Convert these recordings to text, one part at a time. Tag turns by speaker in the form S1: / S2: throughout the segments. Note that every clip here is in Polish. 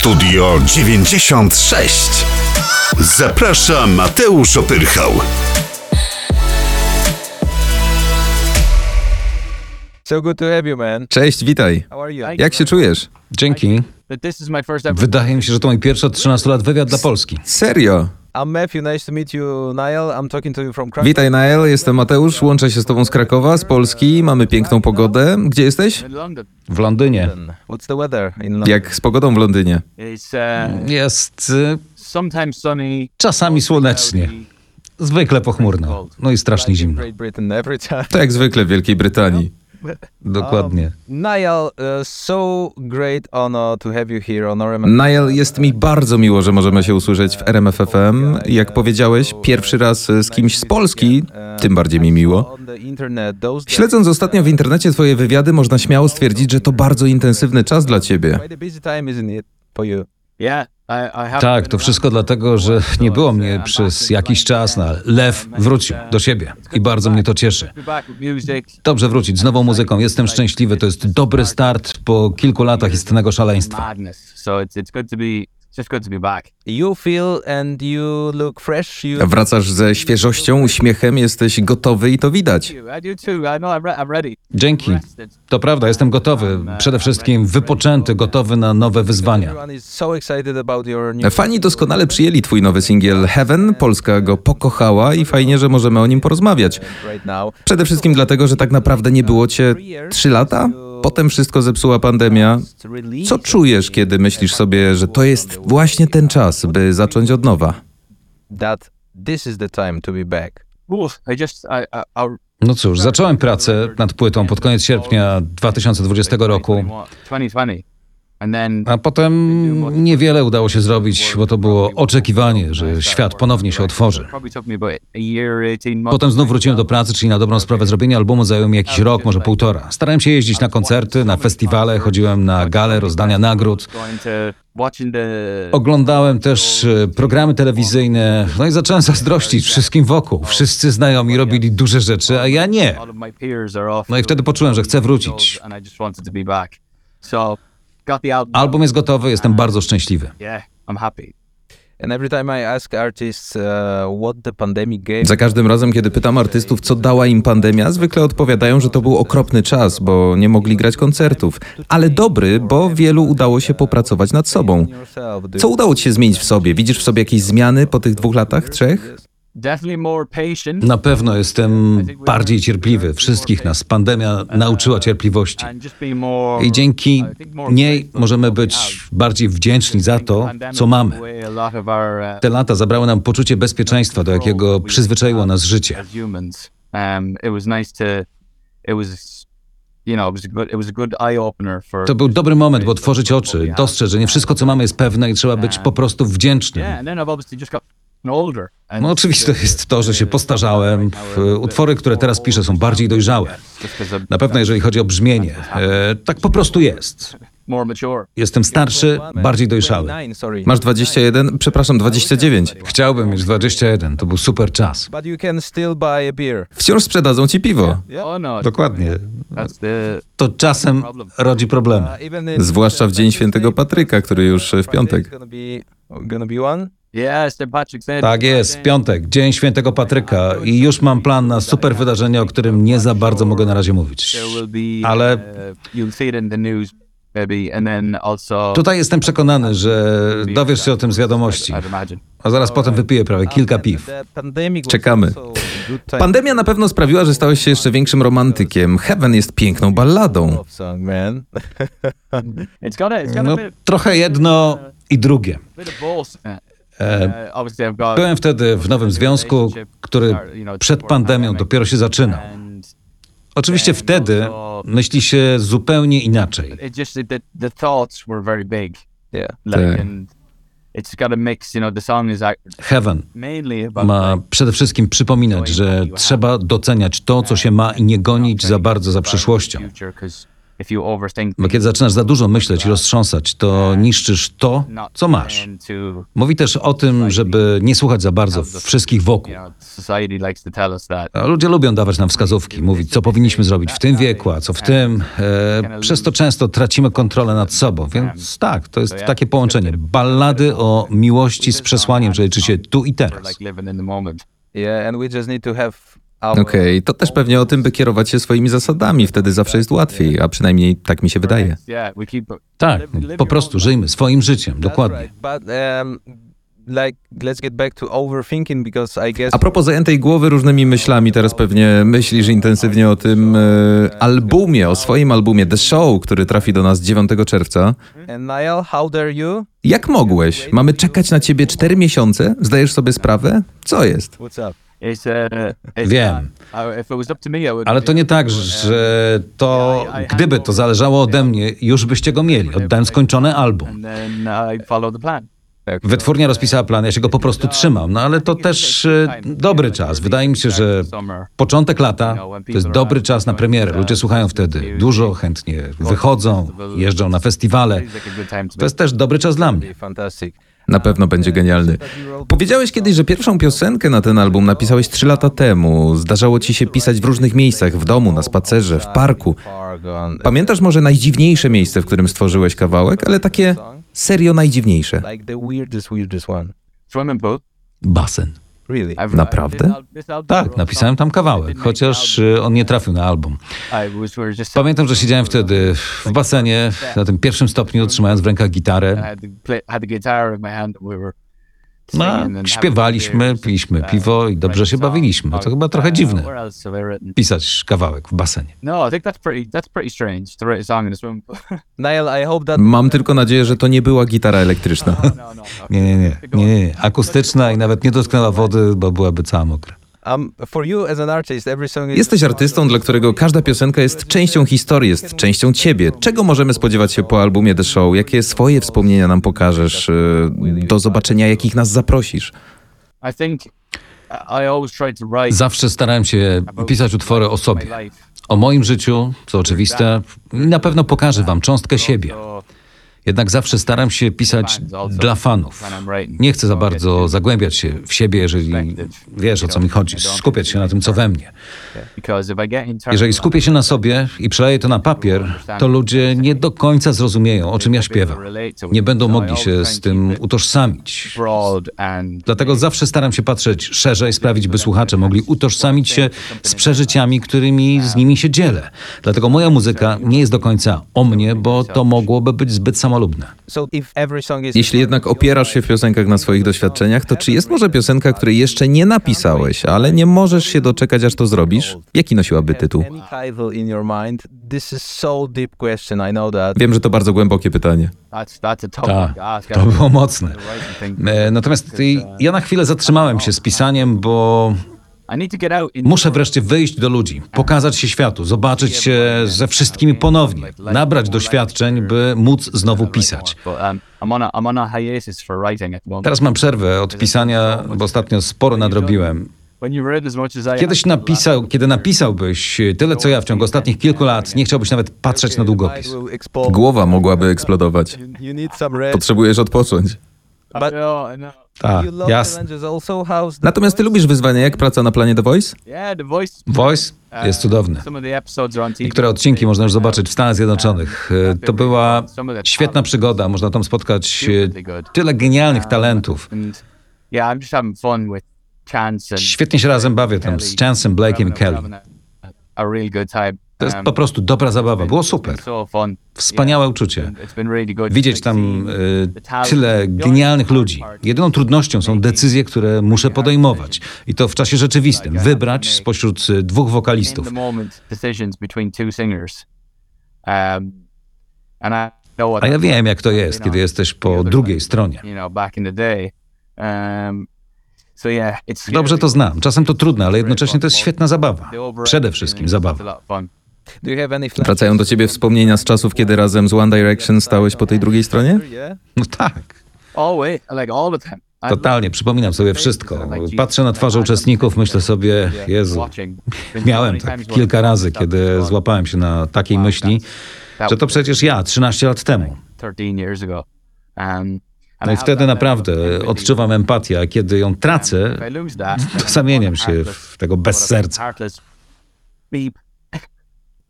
S1: Studio 96. Zaprasza Mateusz Opyrchał.
S2: So good to have you, man.
S3: Cześć, witaj.
S2: How are you?
S3: Jak się czujesz?
S4: Dzięki. Wydaje mi się, że to mój pierwszy od 13 lat wywiad dla Polski.
S3: Serio?
S2: I'm Matthew. Nice to meet you, Niall. I'm talking to you from Krakow.
S3: Witaj, Nael, jestem Mateusz, łączę się z tobą z Krakowa, z Polski, mamy piękną pogodę. Gdzie jesteś?
S4: W Londynie.
S2: What's the weather in London?
S3: Jak z pogodą w Londynie?
S2: It's uh,
S4: Jest y,
S2: sometimes sunny.
S4: czasami słonecznie, zwykle pochmurno, no i strasznie zimno.
S2: Great Britain every time.
S3: To jak zwykle w Wielkiej Brytanii.
S4: Dokładnie.
S2: Niall, uh, so great honor to have you here on RMF.
S3: Nael, jest mi bardzo miło, że możemy się usłyszeć w RMF FM. Jak powiedziałeś, pierwszy raz z kimś z Polski, tym bardziej mi miło. Śledząc ostatnio w internecie twoje wywiady, można śmiało stwierdzić, że to bardzo intensywny czas dla ciebie.
S4: Tak, to wszystko dlatego, że nie było mnie przez jakiś czas, ale Lew wrócił do siebie i bardzo mnie to cieszy. Dobrze wrócić z nową muzyką, jestem szczęśliwy, to jest dobry start po kilku latach istnego szaleństwa.
S2: It's good to be it's just good to be back. You feel and you look fresh. You
S3: Wracasz ze świeżością, uśmiechem, jesteś gotowy i to widać.
S2: I do too. I know I'm, re- I'm ready.
S4: Dzięki. To prawda, jestem gotowy, przede wszystkim wypoczęty, gotowy na nowe wyzwania.
S2: Everyone is so excited about your new
S3: Fani doskonale przyjęli twój nowy singiel Heaven, Polska go pokochała i fajnie, że możemy o nim porozmawiać. Przede wszystkim dlatego, że tak naprawdę nie było cię trzy lata, potem wszystko zepsuła pandemia. Co czujesz, kiedy myślisz sobie, że to jest właśnie ten czas, by zacząć od nowa?
S4: No cóż, zacząłem pracę nad płytą pod koniec sierpnia 2020 roku,
S2: 2020. And then
S4: a potem niewiele udało się zrobić, bo to było oczekiwanie, że świat ponownie się otworzy.
S2: probably took me about a year, 18 months.
S4: Potem znów wróciłem do pracy, czyli na dobrą sprawę zrobienie albumu zajęło mi jakiś rok, może półtora. Starałem się jeździć na koncerty, na festiwale, chodziłem na gale rozdania nagród. Oglądałem też e, programy telewizyjne, no i zacząłem zazdrościć wszystkim wokół. Wszyscy znajomi robili duże rzeczy, a ja nie. No i wtedy poczułem, że chcę wrócić.
S2: Album.
S4: Jest gotowy, jestem bardzo szczęśliwy.
S2: Uh, gave
S3: Za każdym razem, kiedy pytam artystów, co dała im pandemia, zwykle odpowiadają, że to był okropny czas, bo nie mogli grać koncertów. Ale dobry, bo wielu udało się popracować nad sobą. Co udało ci się zmienić w sobie? Widzisz w sobie jakieś zmiany po tych dwóch latach, trzech?
S4: Na pewno jestem bardziej cierpliwy. Wszystkich nas pandemia nauczyła cierpliwości. I dzięki niej możemy być bardziej wdzięczni za to, co mamy.
S2: uh,
S4: Te lata zabrały nam poczucie bezpieczeństwa, do jakiego przyzwyczaiło nas życie.
S2: Um, to,
S4: był dobry moment, by otworzyć oczy, dostrzec, że nie wszystko, co mamy, jest pewne i trzeba być po prostu wdzięcznym.
S2: And
S4: No oczywiste jest to, że się postarzałem. Utwory, które teraz piszę, są bardziej dojrzałe. Na pewno jeżeli chodzi o brzmienie. E, tak po prostu jest. Jestem starszy, bardziej dojrzały.
S2: 29, sorry.
S3: Masz 21, przepraszam, 29.
S4: Chciałbym mieć 21, to był super czas.
S3: Wciąż sprzedadzą ci piwo.
S2: Oh no,
S4: Dokładnie. To czasem rodzi problemy.
S2: Uh,
S3: Zwłaszcza w Dzień Świętego Patryka, który już w piątek.
S4: Tak jest, w piątek, Dzień Świętego Patryka i już mam plan na super wydarzenie, o którym nie za bardzo mogę na razie mówić. Ale-
S2: uh.
S4: Tutaj jestem przekonany, że dowiesz się o tym z wiadomości, a zaraz potem wypiję prawie kilka piw.
S3: Czekamy. Pandemia na pewno sprawiła, że stałeś się jeszcze większym romantykiem. Heaven jest piękną balladą.
S4: No, trochę jedno i drugie. E. Byłem wtedy w nowym związku, który przed pandemią dopiero się zaczynał. Oczywiście wtedy myśli się zupełnie inaczej.
S3: Tak.
S4: Heaven ma przede wszystkim przypominać, że trzeba doceniać to, co się ma i nie gonić za bardzo za przyszłością. Bo kiedy zaczynasz za dużo myśleć i roztrząsać, to niszczysz to, co masz. Mówi też o tym, żeby nie słuchać za bardzo wszystkich wokół. A Ludzie lubią dawać nam wskazówki, mówić, co powinniśmy zrobić w tym wieku, a co w tym. E, przez to często tracimy kontrolę nad sobą, więc tak, to jest takie połączenie. Ballady o miłości z przesłaniem, że liczy się tu i
S2: We're
S4: teraz.
S5: Yeah, and we just need to have
S3: Okej, to też pewnie o tym, by kierować się swoimi zasadami, wtedy zawsze jest łatwiej, a przynajmniej tak mi się wydaje.
S4: Tak, po prostu żyjmy swoim życiem, dokładnie.
S5: um,
S3: A propos zajętej głowy różnymi myślami, teraz pewnie myślisz intensywnie o tym e, albumie, o swoim albumie The Show, który trafi do nas 9 czerwca. Jak mogłeś? Mamy czekać na ciebie 4 miesiące? Zdajesz sobie sprawę? Co jest?
S2: Uh,
S4: Wiem.
S2: uh.
S4: Ale to nie tak, że to, gdyby to zależało ode mnie, już byście go mieli. Oddałem skończony album.
S2: The plan.
S4: Wytwórnia rozpisała plan, ja się go po prostu trzymam, no ale to też e, dobry czas. Wydaje mi się, że początek lata to jest dobry czas na premierę. Ludzie słuchają wtedy dużo, chętnie wychodzą, jeżdżą na festiwale.
S2: To
S4: jest też dobry czas dla mnie.
S3: Na pewno będzie genialny. Powiedziałeś kiedyś, że pierwszą piosenkę na ten album napisałeś 3 lata temu. Zdarzało ci się pisać w różnych miejscach, w domu, na spacerze, w parku. Pamiętasz może najdziwniejsze miejsce, w którym stworzyłeś kawałek, ale takie serio najdziwniejsze?
S4: Basen.
S3: Naprawdę?
S4: Tak, napisałem tam kawałek, chociaż e, on nie trafił na album. Pamiętam, że siedziałem wtedy w basenie, na tym pierwszym stopniu, trzymając w rękach gitarę. No,
S2: having
S4: śpiewaliśmy, piliśmy piwo i dobrze się bawiliśmy. To chyba trochę dziwne, pisać kawałek w basenie.
S2: No,
S3: Mam tylko nadzieję, że to nie była gitara elektryczna.
S2: no, no, no.
S4: Nie, nie, nie, nie, nie, nie. Akustyczna i nawet nie dotknęła wody, bo byłaby cała mokra.
S5: Um,
S3: Jesteś artystą, dla którego każda piosenka jest częścią historii, jest częścią ciebie. Czego możemy spodziewać się po albumie The Show? Jakie swoje wspomnienia nam pokażesz? y, Do zobaczenia, jakich nas zaprosisz?
S2: Write
S4: Zawsze starałem się pisać utwory o sobie, o moim życiu, co oczywiste, i na pewno pokażę wam cząstkę siebie. Jednak zawsze staram się pisać dla fanów. Nie chcę za bardzo zagłębiać się w siebie, jeżeli wiesz o co mi chodzi. Skupiać się na tym, co we mnie. Jeżeli skupię się na sobie i przeleję to na papier, to ludzie nie do końca zrozumieją, o czym ja śpiewam. Nie będą mogli się z tym utożsamić. Dlatego zawsze staram się patrzeć szerzej, sprawić, by słuchacze mogli utożsamić się z przeżyciami, którymi z nimi się dzielę. Dlatego moja muzyka nie jest do końca o mnie, bo to mogłoby być zbyt samolubne.
S3: Jeśli jednak opierasz się w piosenkach na swoich doświadczeniach, to czy jest może piosenka, której jeszcze nie napisałeś, ale nie możesz się doczekać, aż to zrobisz? Jaki nosiłaby tytuł? Wiem, że to bardzo głębokie pytanie.
S2: that's that's a tough one to
S4: było mocne. E, Natomiast ja na chwilę zatrzymałem się z pisaniem, bo
S2: I need to get out. In
S4: muszę wreszcie wyjść do ludzi, pokazać się światu, zobaczyć się ze wszystkimi ponownie, nabrać doświadczeń, by móc znowu pisać.
S2: But I'm on a I'm on a hiatus for writing at the moment.
S4: Teraz mam przerwę od pisania, bo ostatnio sporo nadrobiłem.
S2: When you read as much as I
S4: Kiedyś napisał, kiedy napisałbyś tyle co ja w ciągu ostatnich kilku lat, nie chciałbyś nawet patrzeć na długopis.
S3: Głowa mogłaby eksplodować. Potrzebujesz odpocząć.
S4: Tak, jasne.
S3: Natomiast ty lubisz wyzwania, jak praca na planie The Voice?
S2: Voice.
S4: Jest cudowny. Niektóre odcinki można już zobaczyć w Stanach Zjednoczonych. E, To była świetna przygoda, można tam spotkać e, tyle genialnych talentów. Świetnie się razem bawię tam z Chance'em, Blake'em i Kelly. To jest po prostu dobra zabawa, było super. Wspaniałe uczucie. Widzieć tam
S2: talent.
S4: tyle genialnych ludzi. Jedyną trudnością są decyzje, które muszę podejmować. I to w czasie rzeczywistym. Wybrać spośród e, dwóch wokalistów. A ja wiem, jak to jest, kiedy jesteś po drugiej stronie. Dobrze to znam. Czasem to trudne, ale jednocześnie to jest świetna zabawa. Przede wszystkim zabawa.
S3: Wracają do ciebie wspomnienia z czasów, kiedy razem z One Direction stałeś po tej drugiej stronie?
S4: No tak.
S2: Always, like all the time.
S4: Totalnie, przypominam sobie wszystko. Patrzę na twarze uczestników, myślę sobie, Jezu, miałem tak kilka razy, kiedy złapałem się na takiej myśli, że to przecież ja 13 lat temu. No i wtedy naprawdę odczuwam empatię, a kiedy ją tracę, to zamieniam się w tego bez serca.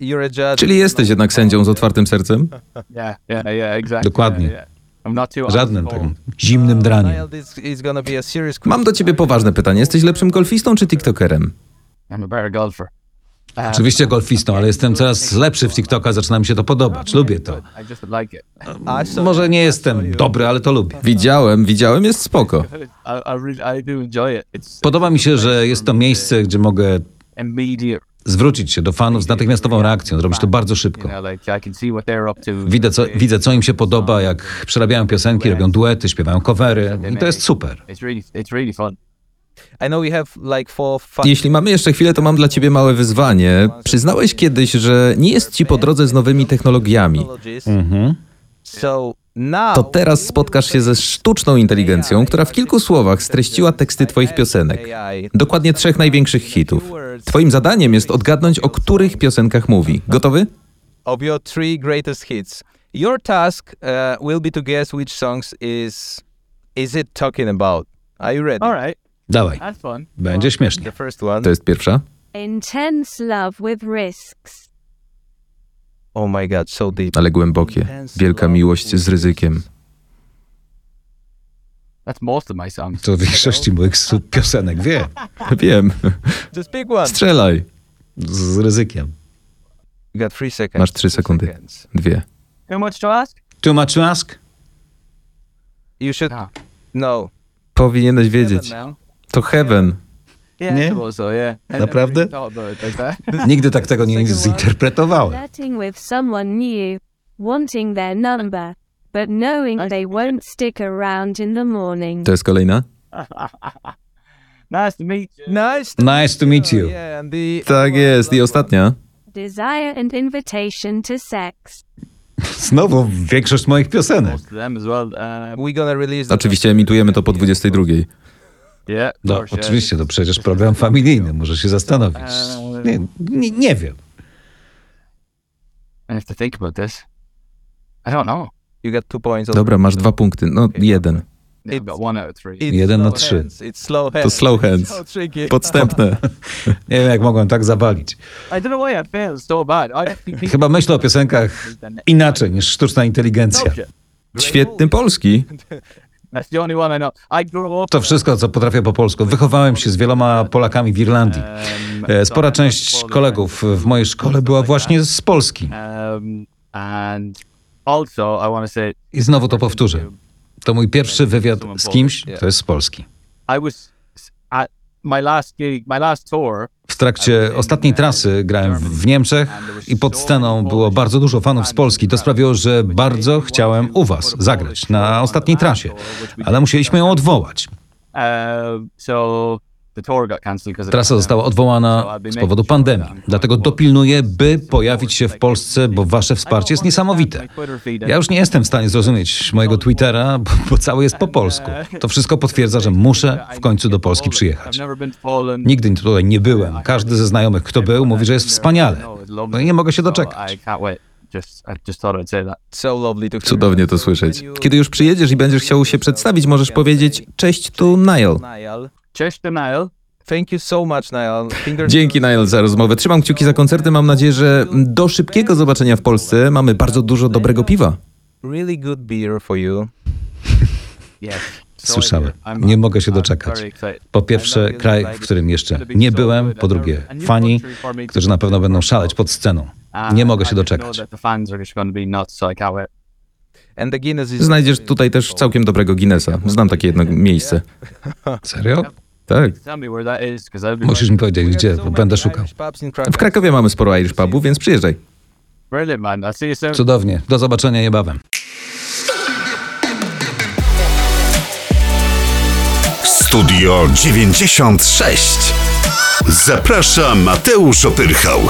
S5: You're a judge.
S3: Czyli jesteś jednak sędzią z otwartym sercem?
S4: Dokładnie. Żadnym takim zimnym draniem.
S5: A serious
S3: Mam do ciebie poważne pytanie. Jesteś lepszym golfistą czy tiktokerem?
S2: I'm a better golfer.
S4: Oczywiście golfistą, ale jestem coraz lepszy w TikToka, zaczyna mi się to podobać. Lubię to.
S2: I just like it.
S5: I saw-
S4: Może nie jestem dobry, ale to lubię.
S3: Widziałem, widziałem, jest spoko.
S4: Podoba mi się, że jest to miejsce, gdzie mogę. Zwrócić się do fanów z natychmiastową reakcją, zrobić to bardzo szybko. Widzę co, widzę, co im się podoba, jak przerabiają piosenki, robią duety, śpiewają covery i to jest super.
S3: Jeśli mamy jeszcze chwilę, to mam dla ciebie małe wyzwanie. Przyznałeś kiedyś, że nie jest ci po drodze z nowymi technologiami.
S4: Mhm.
S3: To teraz spotkasz się ze sztuczną inteligencją, która w kilku słowach streściła teksty twoich piosenek. Dokładnie trzech największych hitów. Twoim zadaniem jest odgadnąć, o których piosenkach mówi. Gotowy?
S5: of your three greatest hits. Your task uh, will be to guess which songs is is it talking about. Are you ready?
S2: All right,
S4: Dawaj,
S2: that's fun.
S4: będzie śmiesznie.
S5: The first one.
S3: To jest pierwsza.
S6: Intense love with risks.
S5: Oh my god, so deep.
S3: Ale głębokie. Wielka miłość z ryzykiem.
S4: To w większości moich piosenek wie.
S3: Wiem. Strzelaj.
S4: Z ryzykiem.
S5: You got three seconds.
S3: Masz trzy
S5: Two
S3: sekundy. Dwie.
S2: Too much to ask?
S4: Too much to ask?
S5: You should
S2: No.
S5: no.
S3: Powinieneś wiedzieć.
S2: Now.
S3: To Heaven.
S2: Yeah,
S4: Nie?
S2: So, yeah.
S4: Naprawdę?
S2: like that.
S4: Nigdy tak tego nie zinterpretowałem.
S6: Flirting with someone new. Wanting their number. But knowing they won't stick around in the morning.
S3: To jest kolejna?
S2: nice to meet you.
S5: Nice.
S4: Nice to meet you.
S5: Yeah, the
S3: Tak jest. I ostatnia?
S6: Desire and invitation to sex.
S4: Znowu większość moich piosenek.
S2: Uh,
S3: Oczywiście emitujemy to po 22.
S2: yeah,
S4: No,
S2: course, yeah.
S4: oczywiście, to przecież program familijny, może się zastanowić. Nie, nie, nie wiem.
S2: I have to think about this. I don't know.
S5: You got two points.
S3: Dobra, masz dwa punkty. No, jeden.
S4: Jeden na trzy.
S3: To slow hands. Podstępne.
S4: Nie wiem, jak mogłem tak zawalić. Chyba myślę o piosenkach inaczej niż sztuczna inteligencja.
S3: Świetny polski.
S4: To wszystko, co potrafię po polsku. Wychowałem się z wieloma Polakami w Irlandii.
S2: Um,
S4: E, Spora część kolegów w mojej szkole była właśnie z Polski.
S2: Um, and also, I want to say,
S4: I znowu to powtórzę. To mój pierwszy wywiad z kimś, kto jest z Polski.
S2: I was at my last gig, my last tour.
S4: Trakcie ostatniej trasy grałem w- Niemczech i pod sceną było bardzo dużo fanów z Polski. To sprawiło, że bardzo chciałem u was zagrać na ostatniej trasie, ale musieliśmy ją odwołać.
S2: Um, so
S4: Trasa została odwołana z powodu pandemii. Dlatego dopilnuję, by pojawić się w Polsce, bo wasze wsparcie jest niesamowite. Ja już nie jestem w stanie zrozumieć mojego Twittera, bo, bo cały jest po polsku. To wszystko potwierdza, że muszę w końcu do Polski przyjechać. Nigdy tutaj nie byłem. Każdy ze znajomych, kto był, mówi, że jest wspaniale. No i nie mogę się doczekać.
S3: Cudownie to słyszeć. Kiedy już przyjedziesz i będziesz chciał się przedstawić, możesz powiedzieć cześć, tu Niall.
S2: Cześć, Niall.
S5: Thank you so much, Niall. Fingers
S3: Dzięki Niall za rozmowę. Trzymam kciuki za koncerty. Mam nadzieję, że do szybkiego zobaczenia w Polsce mamy bardzo dużo dobrego piwa.
S5: Really good beer for you.
S4: Słyszałem. Nie mogę się doczekać.
S2: excited.
S4: Po pierwsze, kraj, w którym jeszcze nie byłem. Po drugie, fani, którzy na pewno będą szaleć pod sceną. Nie mogę się doczekać.
S5: And the Guinness is
S3: Znajdziesz tutaj też całkiem dobrego Guinnessa. Znam takie jedno miejsce.
S4: Serio?
S3: Tak.
S4: Musisz mi powiedzieć, gdzie, bo będę szukał.
S3: W Krakowie mamy sporo Irish pubów, więc przyjeżdżaj.
S4: Cudownie. Do zobaczenia niebawem.
S1: Studio 96. Zaprasza Mateusz Opyrchał.